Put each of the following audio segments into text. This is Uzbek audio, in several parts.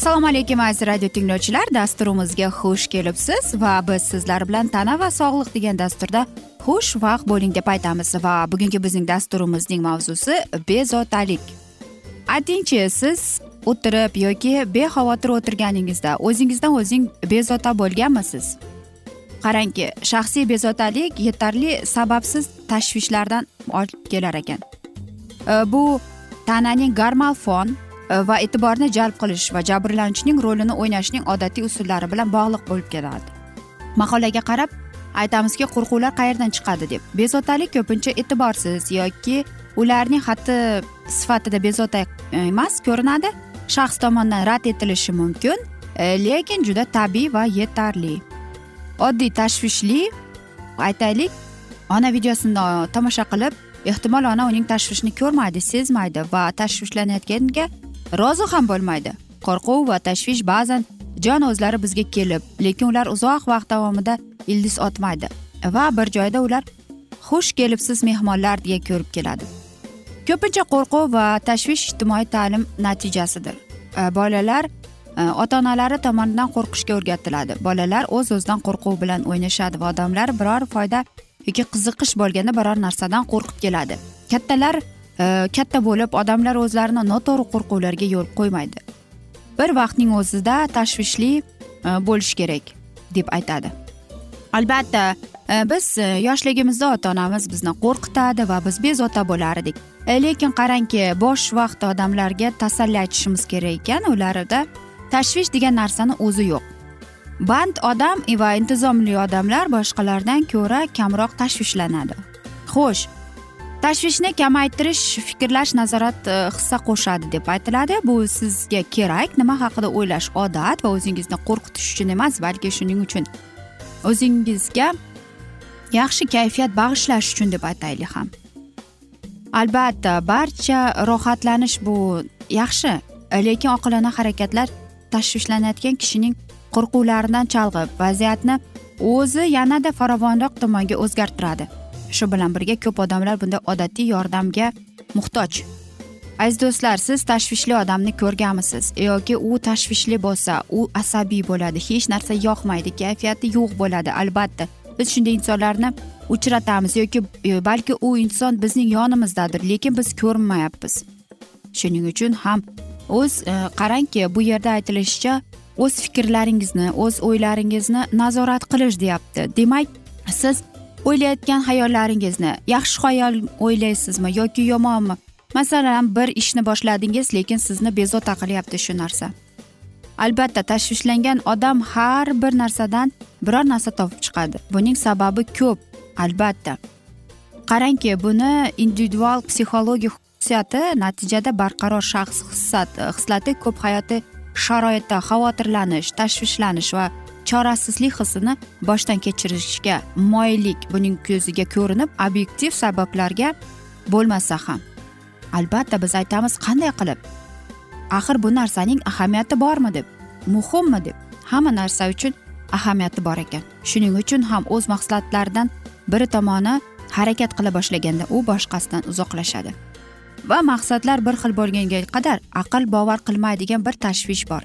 assalomu alaykum aziz radio tinglovchilar. Dasturimizga xush kelibsiz va biz sizlar bilan tana va sog'liq degan dasturda xush vaqt bo'ling deb aytamiz va bugungi bizning dasturimizning mavzusi bezovtalik. Aytingchi siz o'tirib yoki bexavotir o'tirganingizda o'zingizdan o'zing bezovta bo'lganmisiz? Qarangki shaxsiy bezovtalik yetarli sababsiz tashvishlardan olib kelar ekan. E, bu tananing gormal fon e, va e'tiborni jalb qilish va jabrlanuvchining rolini o'ynashning odatiy usullari bilan bog'liq bo'lib keladi. Maqolaga qarab aytamizki qo'rquvlar qayerdan chiqadi deb. Bezovtalik ko'pincha e'tiborsiz yoki ularning xatti sifatida bezovta emas ko'rinadi. Shaxs tomonidan rad etilishi mumkin e, lekin juda tabiiy va yetarli. Oddiy tashvishli aytaylik. Ona videosini uh, tomosha qilib ehtimol ona uning tashvishini ko'rmaydi sezmaydi va tashvishlanayotganga rozi ham bo'lmaydi. Qo'rquv va tashvish ba'zan jon o'zlari bizga kelib lekin ular uzoq vaqt davomida ildiz otmaydi va bir joyda ular xush kelibsiz mehmonlar deya ko'rib keladi. Ko'pincha qo'rquv va tashvish ijtimoiy ta'lim natijasidir. Uh, bolalar e, Э, ota onalari tomonidan qo'rqishga o'rgatiladi. Bolalar o'z o'zidan qo'rquv bilan o'ynashadi va odamlar biror foyda yoki qiziqish bo'lganda biror narsadan qo'rqib keladi. Kattalar e, katta bo'lib odamlar o'zlarini noto'g'ri qo'rquvlarga yo'l qo'ymaydi. Bir vaqtning o'zida tashvishli e, bo'lish kerak deb aytadi. Albatta e, biz yoshligimizda ota onamiz bizni qo'rqitadi va biz bezovta bo'lar edik lekin qarangki bosh vaqt odamlarga tasalli aytishimiz kerak ekan ularda tashvish degan narsani o'zi yo'q. Band odam va intizomli odamlar boshqalardan ko'ra kamroq tashvishlanadi. Xo'sh tashvishni kamaytirish fikrlash nazorat e, hissa qo'shadi deb aytiladi. Bu sizga kerak. Nima haqida o'ylash odat va o'zingizni qo'rqitish uchun emas balki shuning uchun. O'zingizga yaxshi kayfiyat bag'ishlash uchun deb aytaylik ham. Albatta barcha rohatlanish bu yaxshi lekin oqilona harakatlar tashvishlanayotgan kishining qo'rquvlaridan chalg'ib vaziyatni o'zi yanada farovonroq tomonga o'zgartiradi. Shu bilan birga ko'p odamlar bunday odatiy yordamga muhtoj. Aziz do'stlar siz tashvishli odamni ko'rganmisiz? Yoki u tashvishli bo'lsa u asabiy bo'ladi hech narsa yoqmaydi kayfiyati yo'q bo'ladi albatta. Biz shunday insonlarni uchratamiz yoki e, balki u inson bizning yonimizdadir lekin biz ko'rmayapmiz. Shuning uchun ham o'z e, qarangki bu yerda aytilishicha o'z fikrlaringizni o'z o'ylaringizni nazorat qilish deyapti. Demak siz o'ylayotgan hayollaringizni yaxshi xayol o'ylaysizmi yoki yomonmi? Masalan bir ishni boshladingiz lekin sizni bezovta qilyapti shu narsa. Albatta tashvishlangan odam har bir narsadan biror narsa topib chiqadi. Buning sababi ko'p albatta. Qarangki buni individual psixologik xususiyati natijada barqaror shaxs hissat e, hislati ko'p hayotiy sharoitda xavotirlanish tashvishlanish va chorasizlik hissini boshdan kechirishga moyillik buning ko'ziga ko'rinib obyektiv sabablarga bo'lmasa ham. Albatta biz aytamiz qanday qilib? Axir bu narsaning ahamiyati bormi deb muhimmi deb hamma narsa uchun ahamiyati bor ekan. Shuning uchun ham o'z maqsadlaridan biri tomoni harakat qila boshlaganda u boshqasidan uzoqlashadi. Va maqsadlar bir xil bo'lganga qadar aql bovar qilmaydigan bir tashvish bor.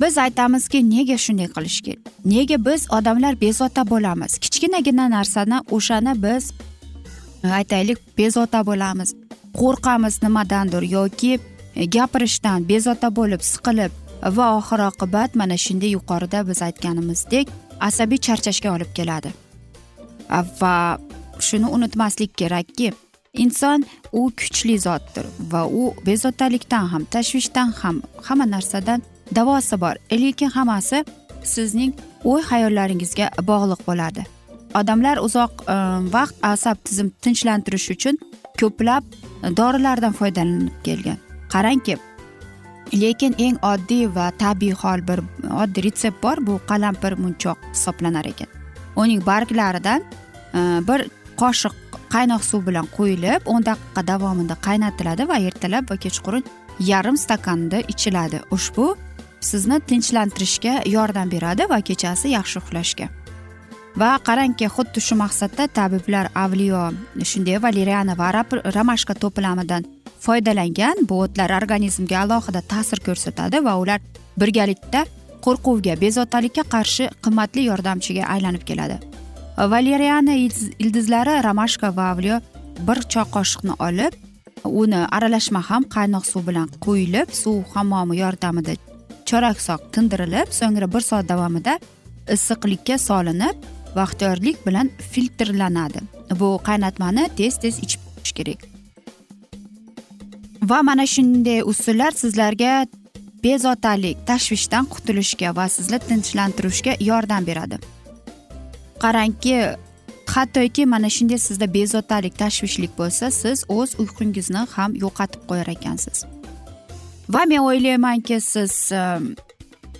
Biz aytamizki nega shunday qilish kerak? Nega biz odamlar bezovta bo'lamiz? Kichkinagina narsani o'shani biz e, aytaylik bezovta bo'lamiz. Qo'rqamiz nimadandir yoki gapirishdan bezovta bo'lib siqilib va oxir oqibat mana shunday yuqorida biz aytganimizdek asabiy charchashga olib keladi. Va shuni unutmaslik kerakki inson u kuchli zotdir va u bezovtalikdan ham tashvishdan ham hamma narsadan davosi bor. Lekin hammasi sizning o'y hayollaringizga bog'liq bo'ladi. Odamlar uzoq e, vaqt asab tizim tinchlantirish uchun ko'plab e, dorilardan foydalanib kelgan. Qarangki lekin eng oddiy va tabiiy hol bir oddiy retsept bor bu qalampir munchoq hisoblanar ekan. Uning barglaridan e, bir qoshiq qaynoq suv bilan qo'yilib o'n daqiqa davomida qaynatiladi va ertalab va kechqurun yarim stakanda ichiladi. Ushbu sizni tinchlantirishga yordam beradi va kechasi yaxshi uxlashga. Va qarangki xuddi shu maqsadda tabiblar avliyo shunday valeriana va ramashka to'plamidan foydalangan bu o'tlar organizmga alohida ta'sir ko'rsatadi va ular birgalikda qo'rquvga bezovtalikka qarshi qimmatli yordamchiga aylanib keladi. Valeriana ildizlari romashka va avliyo bir choy qoshiqni olib uni aralashma ham qaynoq suv bilan quyilib suv hammomi yordamida chorak soat tindirilib so'ngra bir soat davomida issiqlikka solinib ixtiyorlik bilan filtrlanadi bu qaynatmani tez tez ichib turish kerak. Va mana shunday usullar sizlarga bezovtalik tashvishdan qutulishga va sizni tinchlantirishga yordam beradi. Qarangki hattoki mana shunday sizda bezovtalik tashvishlik bo'lsa siz o'z uyqungizni ham yo'qotib qo'yar ekansiz. Va men o'ylaymanki siz e,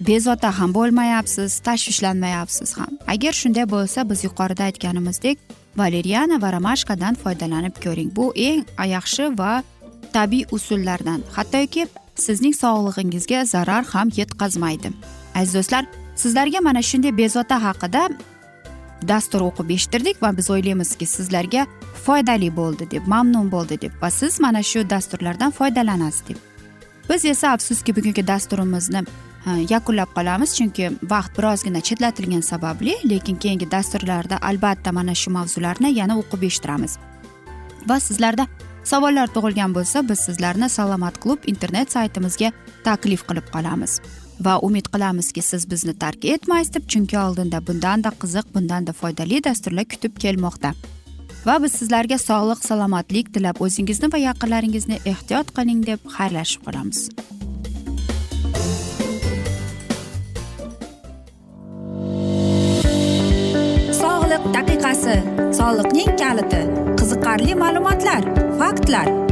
bezovta ham bo'lmayapsiz tashvishlanmayapsiz ham. Agar shunday bo'lsa biz yuqorida aytganimizdek valeriana va romashkadan foydalanib ko'ring. Bu eng yaxshi va tabiiy usullardan. Hattoki sizning sog'lig'ingizga zarar ham yetkazmaydi. Aziz do'stlar sizlarga mana shunday bezovta haqida dastur o'qib eshittirdik va biz o'ylaymizki sizlarga foydali bo'ldi deb mamnun bo'ldi deb va siz mana shu dasturlardan foydalanasiz deb. Biz esa afsuski bugungi dasturimizni yakunlab qolamiz chunki vaqt birozgina chetlatilgani sababli lekin keyingi dasturlarda albatta mana shu mavzularni yana o'qib eshittiramiz. Va sizlarda savollar tug'ilgan bo'lsa biz sizlarni salomat klub internet saytimizga taklif qilib qolamiz. Va umid qilamizki siz bizni tark etmaysiz deb chunki oldinda bundanda qiziq bundanda foydali dasturlar kutib kelmoqda. Va biz sizlarga sog'lik salomatlik tilab o'zingizni va yaqinlaringizni ehtiyot qiling deb xayrlashib qolamiz. Sog'liq daqiqasi soliqning kaliti qiziqarli ma'lumotlar faktlar.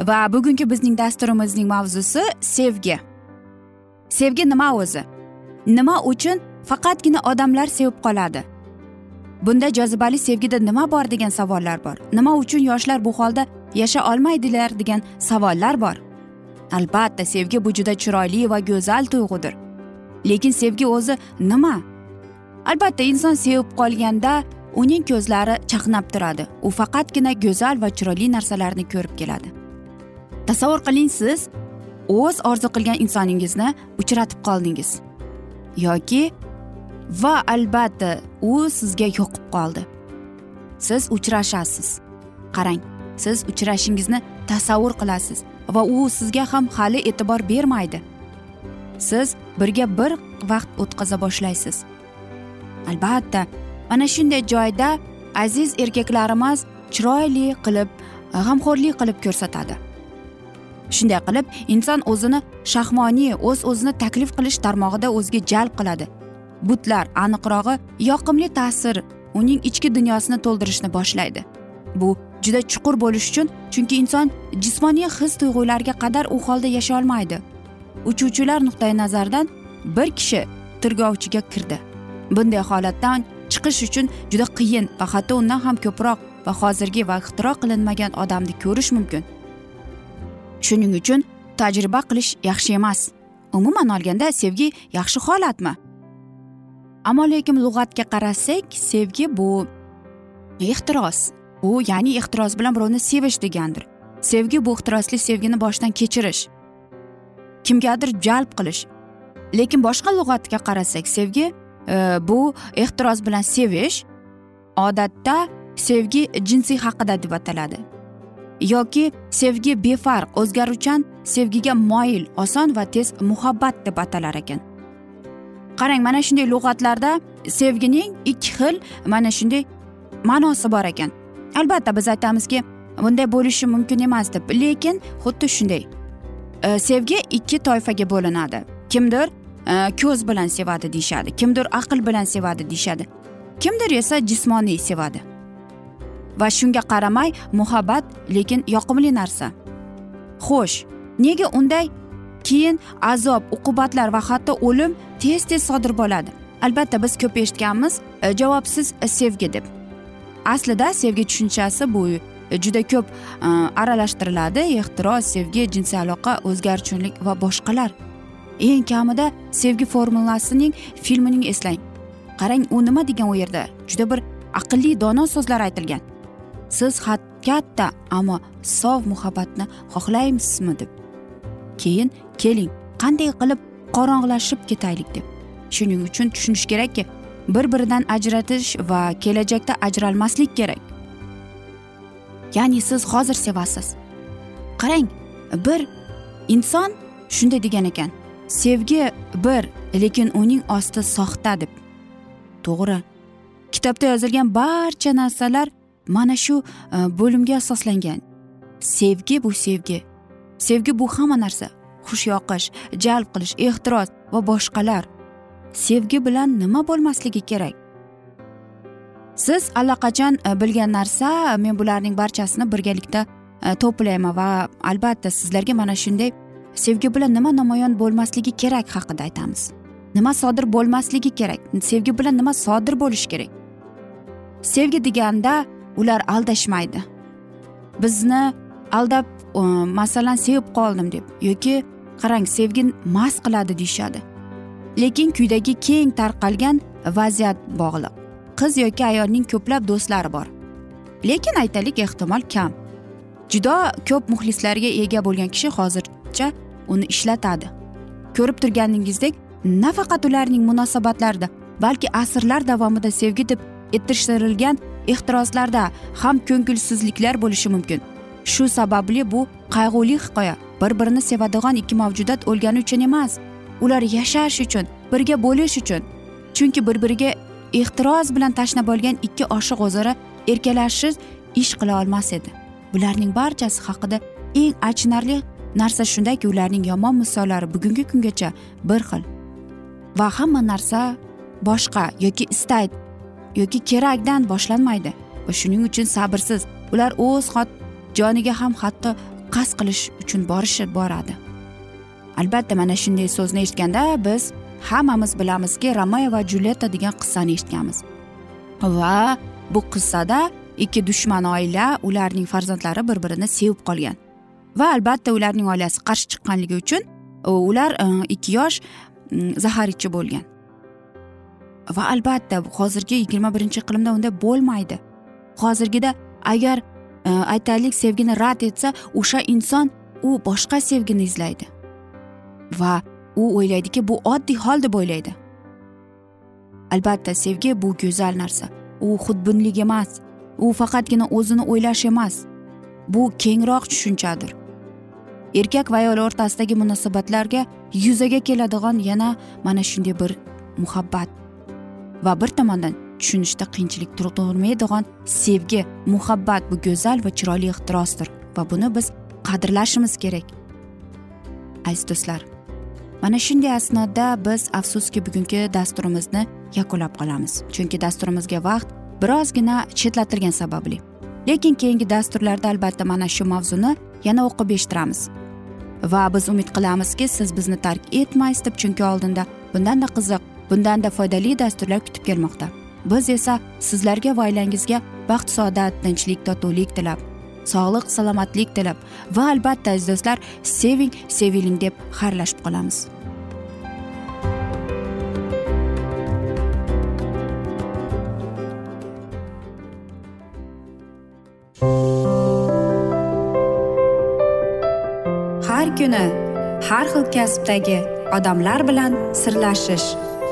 Va bugungi bizning dasturimizning mavzusi sevgi. Sevgi nima o'zi? Nima uchun faqatgina odamlar sevib qoladi? Bunda jozibali sevgida nima bor degan savollar bor. Nima uchun yoshlar bu holda yasha olmaydilar degan savollar bor. Albatta sevgi bu juda chiroyli va go'zal tuyg'udir. Lekin sevgi o'zi nima? Albatta inson sevib qolganda uning ko'zlari chaqnab turadi. U faqatgina go'zal va chiroyli narsalarni ko'rib keladi. Tasavvur qiling siz o'z orzu qilgan insoningizni uchratib qoldingiz. Yoki va albatta u sizga yoqib qoldi. Siz uchrashasiz. Qarang siz uchrashingizni tasavvur qilasiz va u sizga ham hali e'tibor bermaydi. Siz birga bir vaqt o'tkaza boshlaysiz. Albatta mana shunday joyda aziz erkaklarimiz chiroyli qilib g'amxo'rlik qilib ko'rsatadi. Shunday qilib inson o'zini shahmoniy o'z o'zini taklif qilish tarmog'ida o'ziga jalb qiladi. Butlar aniqrog'i yoqimli ta'sir uning ichki dunyosini to'ldirishni boshlaydi. Bu juda chuqur bo'lishi uchun chunki inson jismoniy his tuyg'ularga qadar u holda yasha olmaydi. Uchuvchilar nuqtai nazaridan bir kishi tirgovchiga kirdi. Bunday holatdan chiqish uchun juda qiyin va hatto undan ham ko'proq va hozirgi va ixtiro qilinmagan odamni ko'rish mumkin. Shuning uchun tajriba qilish yaxshi emas. Umuman olganda sevgi yaxshi holatmi? Ammo lekin lug'atga qarasak sevgi bu ehtiros. Bu ya'ni ehtiros bilan birovni sevish degandir. Sevgi bu ehtirosli sevgini boshdan kechirish. Kimgadir jalb qilish. Lekin boshqa lug'atga qarasak sevgi e, bu ehtiros bilan sevish odatda sevgi jinsiy haqida deb ataladi. Yoki sevgi befarq o'zgaruvchan sevgiga moyil oson va tez muhabbat deb atalar ekan. Qarang mana shunday lug'atlarda sevgining ikki xil mana shunday ma'nosi bor ekan. Albatta biz aytamizki bunday bo'lishi mumkin emas deb lekin xuddi shunday e, sevgi ikki toifaga bo'linadi. Kimdir e, ko'z bilan sevadi deyishadi kimdir aql bilan sevadi deyishadi kimdir esa jismoniy sevadi. Va shunga qaramay muhabbat lekin yoqimli narsa. Xo'sh nega unday keyin azob uqubatlar va hatto o'lim tez tez sodir bo'ladi? Albatta biz ko'p eshitganmiz e, javobsiz sevgi deb. Aslida sevgi tushunchasi bu e, juda ko'p e, aralashtiriladi. Ehtiros sevgi jinsiy aloqa o'zgaruvchanlik va boshqalar. Eng kamida sevgi formulasining filmining eslang. Qarang u nima degan u yerda? Juda bir aqlli dono so'zlar aytilgan. Siz katta ammo sof muhabbatni xohlaymizmi deb. Keyin keling qanday qilib qorong'ilashib ketaylik deb. Shuning uchun tushunish kerakki bir biridan ajratish va kelajakda ajralmaslik kerak. Ya'ni siz hozir sevasiz. Qarang bir inson shunday degan ekan sevgi bir lekin uning osti soxta deb. To'g'ri. Kitobda yozilgan barcha narsalar mana shu e, bo'limga asoslangan. Sevgi bu sevgi. Sevgi bu hamma narsa. Xush yoqish jalb qilish ehtiros va boshqalar. Sevgi bilan nima bo'lmasligi kerak? Siz allaqachon e, bilgan narsa men bularning barchasini birgalikda e, to'playman va albatta sizlarga mana shunday sevgi bilan nima namoyon bo'lmasligi kerak haqida aytamiz. Nima sodir bo'lmasligi kerak? Sevgi bilan nima sodir bo'lishi kerak? Sevgi deganda ular aldashmaydi. Bizni aldab e, masalan sevib qoldim deb yoki qarang sevgi mast qiladi deyishadi. Lekin kuydagi keng tarqalgan vaziyat bog'liq. Qiz yoki ayolning ko'plab do'stlari bor. Lekin aytaylik ehtimol kam. Juda ko'p muxlislarga ega bo'lgan kishi hozircha uni ishlatadi. Ko'rib turganingizdek nafaqat ularning munosabatlarida balki asrlar davomida sevgi deb ettirishtirilgan ehtiroslarda ham ko'ngilsizliklar bo'lishi mumkin. Shu sababli bu qayg'uli hikoya. Bir birini sevadigan ikki mavjudot o'lgani uchun emas ular yashash uchun birga bo'lish uchun. Chunki bir biriga ehtiros bilan tashna bo'lgan ikki oshiq o'zaro erkalashish ish qila olmas edi. Bularning barchasi haqida eng achinarli narsa shundaki ularning yomon misollari bugungi kungacha bir xil va hamma narsa boshqa yoki istaydi. Yoki kerakdan boshlanmaydi va shuning uchun sabrsiz. Ular o'z joniga ham hatto qasd qilish uchun borishib boradi. Albatta mana shunday so'zni eshitganda biz hammamiz bilamizki romeo va julyetta degan qissani eshitganmiz. Va bu qissada ikki dushman oila ularning farzandlari bir birini sevib qolgan. Va albatta ularning oilasi qarshi chiqqanligi uchun ular e, ikki yosh zahar ichib bo'lgan. Va albatta hozirgi yigirma birinchi iqlimda unday bo'lmaydi. Hozirgida agar e, aytaylik sevgini rad etsa o'sha inson u boshqa sevgini izlaydi. Va u o'ylaydiki bu oddiy hol deb o'ylaydi. Albatta sevgi bu go'zal narsa. U xudbinlik emas. U faqatgina o'zini o'ylash emas. Bu kengroq tushunchadir. Erkak va ayol o'rtasidagi munosabatlarga yuzaga keladigan yana mana shunday bir muhabbat. Va bir tomondan tushunishda qiyinchilik tug'dirmaydigan sevgi muhabbat bu go'zal va chiroyli ixtirosdir va buni biz qadrlashimiz kerak. Aziz do'stlar mana shunday asnoda biz afsuski bugungi dasturimizni yakunlab qolamiz. Chunki dasturimizga vaqt birozgina chetlatilgani sababli. Lekin keyingi dasturlarda albatta mana shu mavzuni yana o'qib eshittiramiz. Va biz umid qilamizki siz bizni tark etmaysiz deb chunki oldinda bundanda qiziq bundanda foydali dasturlar kutib kelmoqda. Biz esa sizlarga va oilangizga baxt saodat tinchlik totuvlik tilab sog'lik salomatlik tilab va albatta aziz do'stlar seving seviling deb xayrlashib qolamiz. Har kuni har xil kasbdagi odamlar bilan sirlashish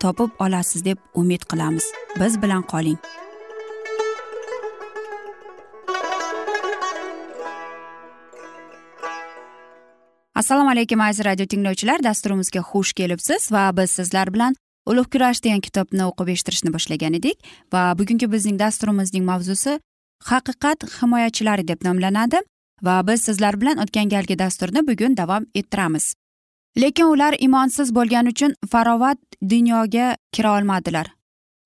topib olasiz deb umid qilamiz. Biz bilan qoling. Assalomu alaykum aziz radio tinglovchilar. Dasturimizga xush kelibsiz va biz sizlar bilan ulug' kurash degan kitobni o'qib eshittirishni boshlagan edik va bugungi bizning dasturimizning mavzusi haqiqat himoyachilari deb nomlanadi va biz sizlar bilan o'tgan galgi dasturni bugun davom ettiramiz. Lekin ular imonsiz bo'lgani uchun farovat dunyoga kira olmadilar.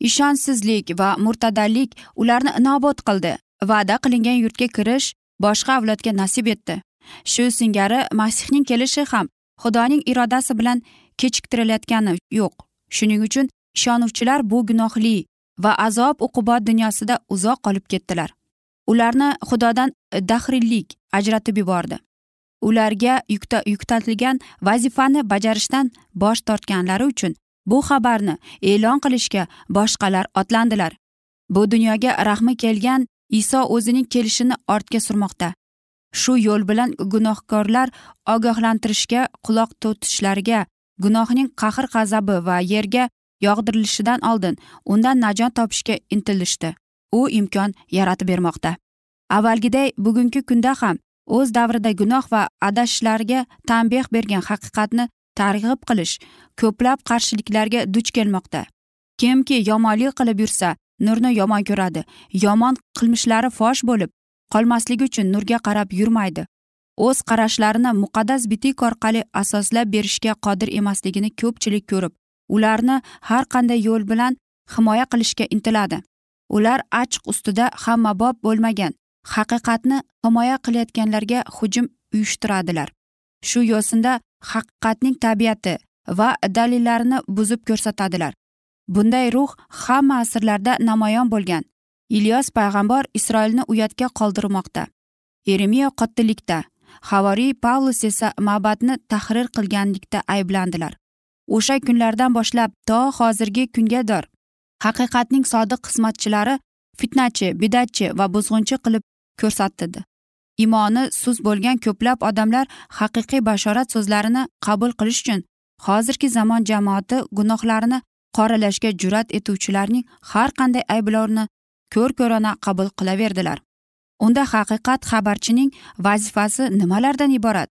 Ishonchsizlik va murtadallik ularni nobud qildi. Va'da qilingan yurtga kirish boshqa avlodga nasib etdi. Shu singari masihning kelishi ham xudoning irodasi bilan kechiktirilayotgani yo'q. Shuning uchun ishonuvchilar bu gunohli va azob uqubat dunyosida uzoq qolib ketdilar. Ularni xudodan dahriylik ajratib yubordi. Ularga yuklatilgan vazifani bajarishdan bosh tortganlari uchun bu xabarni e'lon qilishga boshqalar otlandilar. Bu dunyoga rahmi kelgan iso o'zining kelishini ortga surmoqda. Shu yo'l bilan gunohkorlar ogohlantirishga quloq tutishlariga gunohning qahr g'azabi va yerga yog'dirilishidan oldin undan najot topishga intilishdi. U imkon yaratib bermoqda. Avvalgiday bugungi kunda ham o'z davrida gunoh va adashishlarga tanbeh bergan haqiqatni targ'ib qilish ko'plab qarshiliklarga duch kelmoqda. Kimki yomonlik qilib yursa nurni yomon ko'radi. Yomon qilmishlari fosh bo'lib qolmasligi uchun nurga qarab yurmaydi. O'z qarashlarini muqaddas bitik orqali asoslab berishga qodir emasligini ko'pchilik ko'rib ularni har qanday yo'l bilan himoya qilishga intiladi. Ular achq ustida hammabop bo'lmagan haqiqatni himoya qilayotganlarga hujum uyushtiradilar. Shu yo'sinda haqiqatning tabiati va dalillarini buzib ko'rsatadilar. Bunday ruh hamma asrlarda namoyon bo'lgan. Ilyos payg'ambar isroilni uyatga qoldirmoqda. Eremiya qotillikda havoriy pavlus esa mabadni tahrir qilganlikda ayblandilar. O'sha kunlardan boshlab to hozirgi kungador. Haqiqatning sodiq xizmatchilari fitnachi bidatchi va buzg'unchi qilib ko'rsatdi imoni sust bo'lgan ko'plab odamlar haqiqiy bashorat so'zlarini qabul qilish uchun hozirgi zamon jamoati gunohlarini qoralashga jur'at etuvchilarning har qanday ayblovini ko'r ko'rona qabul qilaverdilar. Unda haqiqat xabarchining vazifasi nimalardan iborat?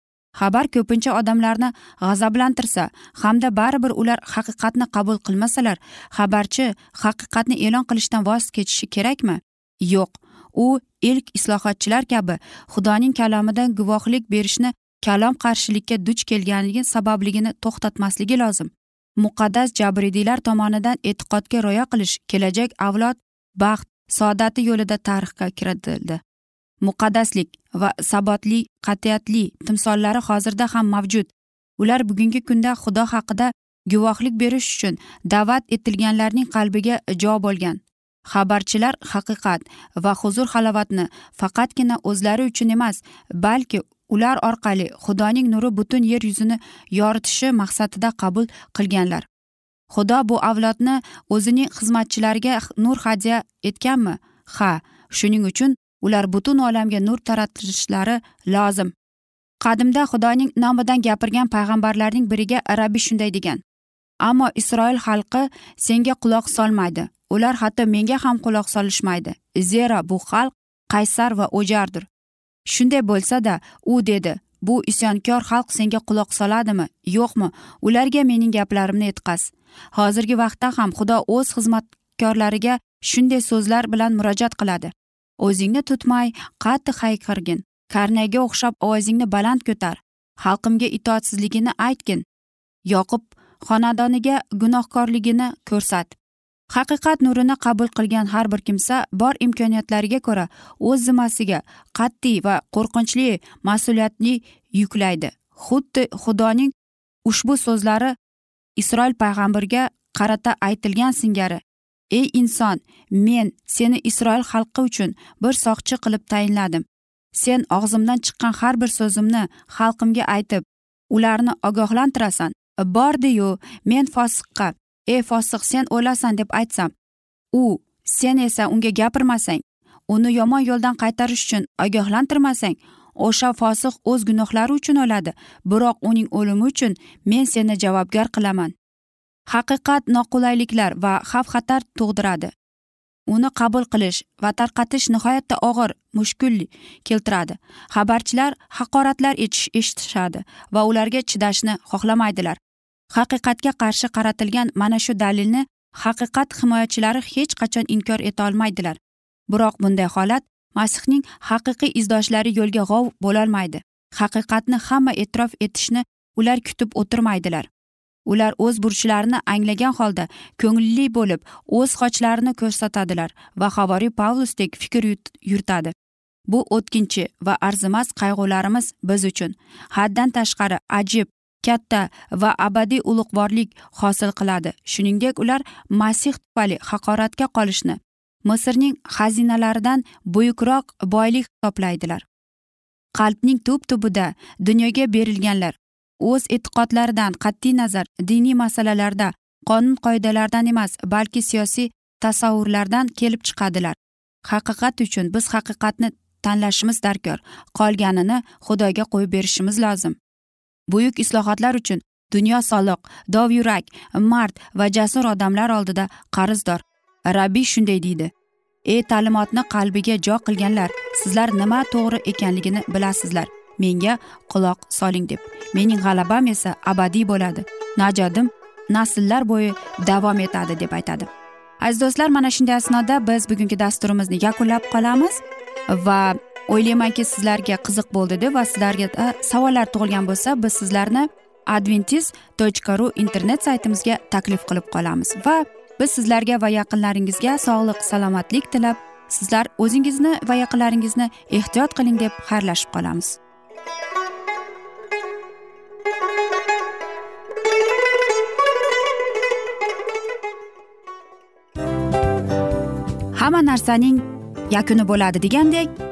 Xabar ko'pincha odamlarni g'azablantirsa hamda baribir ular haqiqatni qabul qilmasalar xabarchi haqiqatni e'lon qilishdan voz kechishi kerakmi? Yo'q. U ilk islohotchilar kabi xudoning kalomidan guvohlik berishni kalom qarshilikka duch kelganligi sababligini to'xtatmasligi lozim. Muqaddas jabridiylar tomonidan e'tiqodga rioya qilish kelajak avlod baxt saodati yo'lida tarixga kiritildi. Muqaddaslik va sabotli qat'iyatli timsollari hozirda ham mavjud. Ular bugungi kunda xudo haqida guvohlik berish uchun da'vat etilganlarning qalbiga jo bo'lgan. Xabarchilar haqiqat va huzur halovatni faqatgina o'zlari uchun emas balki ular orqali xudoning nuri butun yer yuzini yoritishi maqsadida qabul qilganlar. Xudo bu avlodni o'zining xizmatchilariga nur hadya etganmi? Ha shuning uchun ular butun olamga nur taratishlari lozim. Qadimda xudoning nomidan gapirgan payg'ambarlarning biriga rabbiy shunday degan ammo isroil xalqi senga quloq solmaydi. Ular hatto menga ham quloq solishmaydi. Zero bu xalq qaysar va o'jardir. Shunday bo'lsa-da u dedi bu isyonkor xalq senga quloq soladimi? Yo'qmi? Ularga mening gaplarimni yetqaz hozirgi vaqtda ham xudo o'z xizmatkorlariga shunday so'zlar bilan murojaat qiladi. O'zingni tutmay qattiq hayqirgin. Karnayga o'xshab ovozingni baland ko'tar. Xalqimga itoatsizligini aytgin. Yoqub xonadoniga gunohkorligini ko'rsat. Haqiqat nurini qabul qilgan har bir kimsa bor imkoniyatlariga ko'ra o'z zimmasiga qat'iy va qo'rqinchli mas'uliyatni yuklaydi. Xuddi xudoning ushbu so'zlari isroil payg'ambarga qarata aytilgan singari ey inson men seni isroil xalqi uchun bir soqchi qilib tayinladim. Sen og'zimdan chiqqan har bir so'zimni xalqimga aytib ularni ogohlantirasan. Bordiyu men fosiqqa ey fosiq sen o'lasan deb aytsam u sen esa unga gapirmasang uni yomon yo'ldan qaytarish uchun ogohlantirmasang o'sha fosiq o'z gunohlari uchun o'ladi biroq uning o'limi uchun men seni javobgar qilaman. Haqiqat noqulayliklar va xavf xatar tug'diradi. Uni qabul qilish va tarqatish nihoyatda og'ir mushkul keltiradi. Xabarchilar haqoratlar eshitishadi va ularga chidashni xohlamaydilar. Haqiqatga qarshi qaratilgan mana shu dalilni haqiqat himoyachilari hech qachon inkor eta olmaydilar. Biroq bunday holat masihning haqiqiy izdoshlari yo'lga g'ov bo'lolmaydi. Haqiqatni hamma e'tirof etishni ular kutib o'tirmaydilar. Ular o'z burchlarini anglagan holda ko'ngilli bo'lib o'z xochlarini ko'rsatadilar va havoriy pavlusdek fikr yuritadi bu o'tkinchi va arzimas qayg'ularimiz biz uchun. Haddan tashqari ajib katta va abadiy ulug'vorlik hosil qiladi. Shuningdek ular masih tufayli haqoratga qolishni misrning xazinalaridan buyukroq boylik hisoblaydilar qalbning tub tubida dunyoga berilganlar o'z e'tiqodlaridan qat'iy nazar diniy masalalarda qonun qoidalardan emas balki siyosiy tasavvurlardan kelib chiqadilar. Haqiqat uchun biz haqiqatni tanlashimiz darkor qolganini xudoga qo'yib berishimiz lozim. Buyuk islohotlar uchun dunyo soliq dovyurak mard va jasur odamlar oldida qarzdor. Rabbiy shunday deydi. Ey ta'limotni qalbiga jo qilganlar sizlar nima to'g'ri ekanligini bilasizlar. Menga quloq soling deb. Mening g'alabam esa abadiy bo'ladi. Najodim nasllar bo'yi davom etadi deb aytadi. Aziz do'stlar mana shunday asnoda biz bugungi dasturimizni yakunlab qolamiz va o'ylaymanki sizlarga qiziq bo'ldi deb va sizlarga e, savollar tug'ilgan bo'lsa biz sizlarni adventis tochka ru internet saytimizga taklif qilib qolamiz. Va biz sizlarga va yaqinlaringizga sog'lik salomatlik tilab sizlar o'zingizni va yaqinlaringizni ehtiyot qiling deb xayrlashib qolamiz. Hamma narsaning yakuni bo'ladi degandek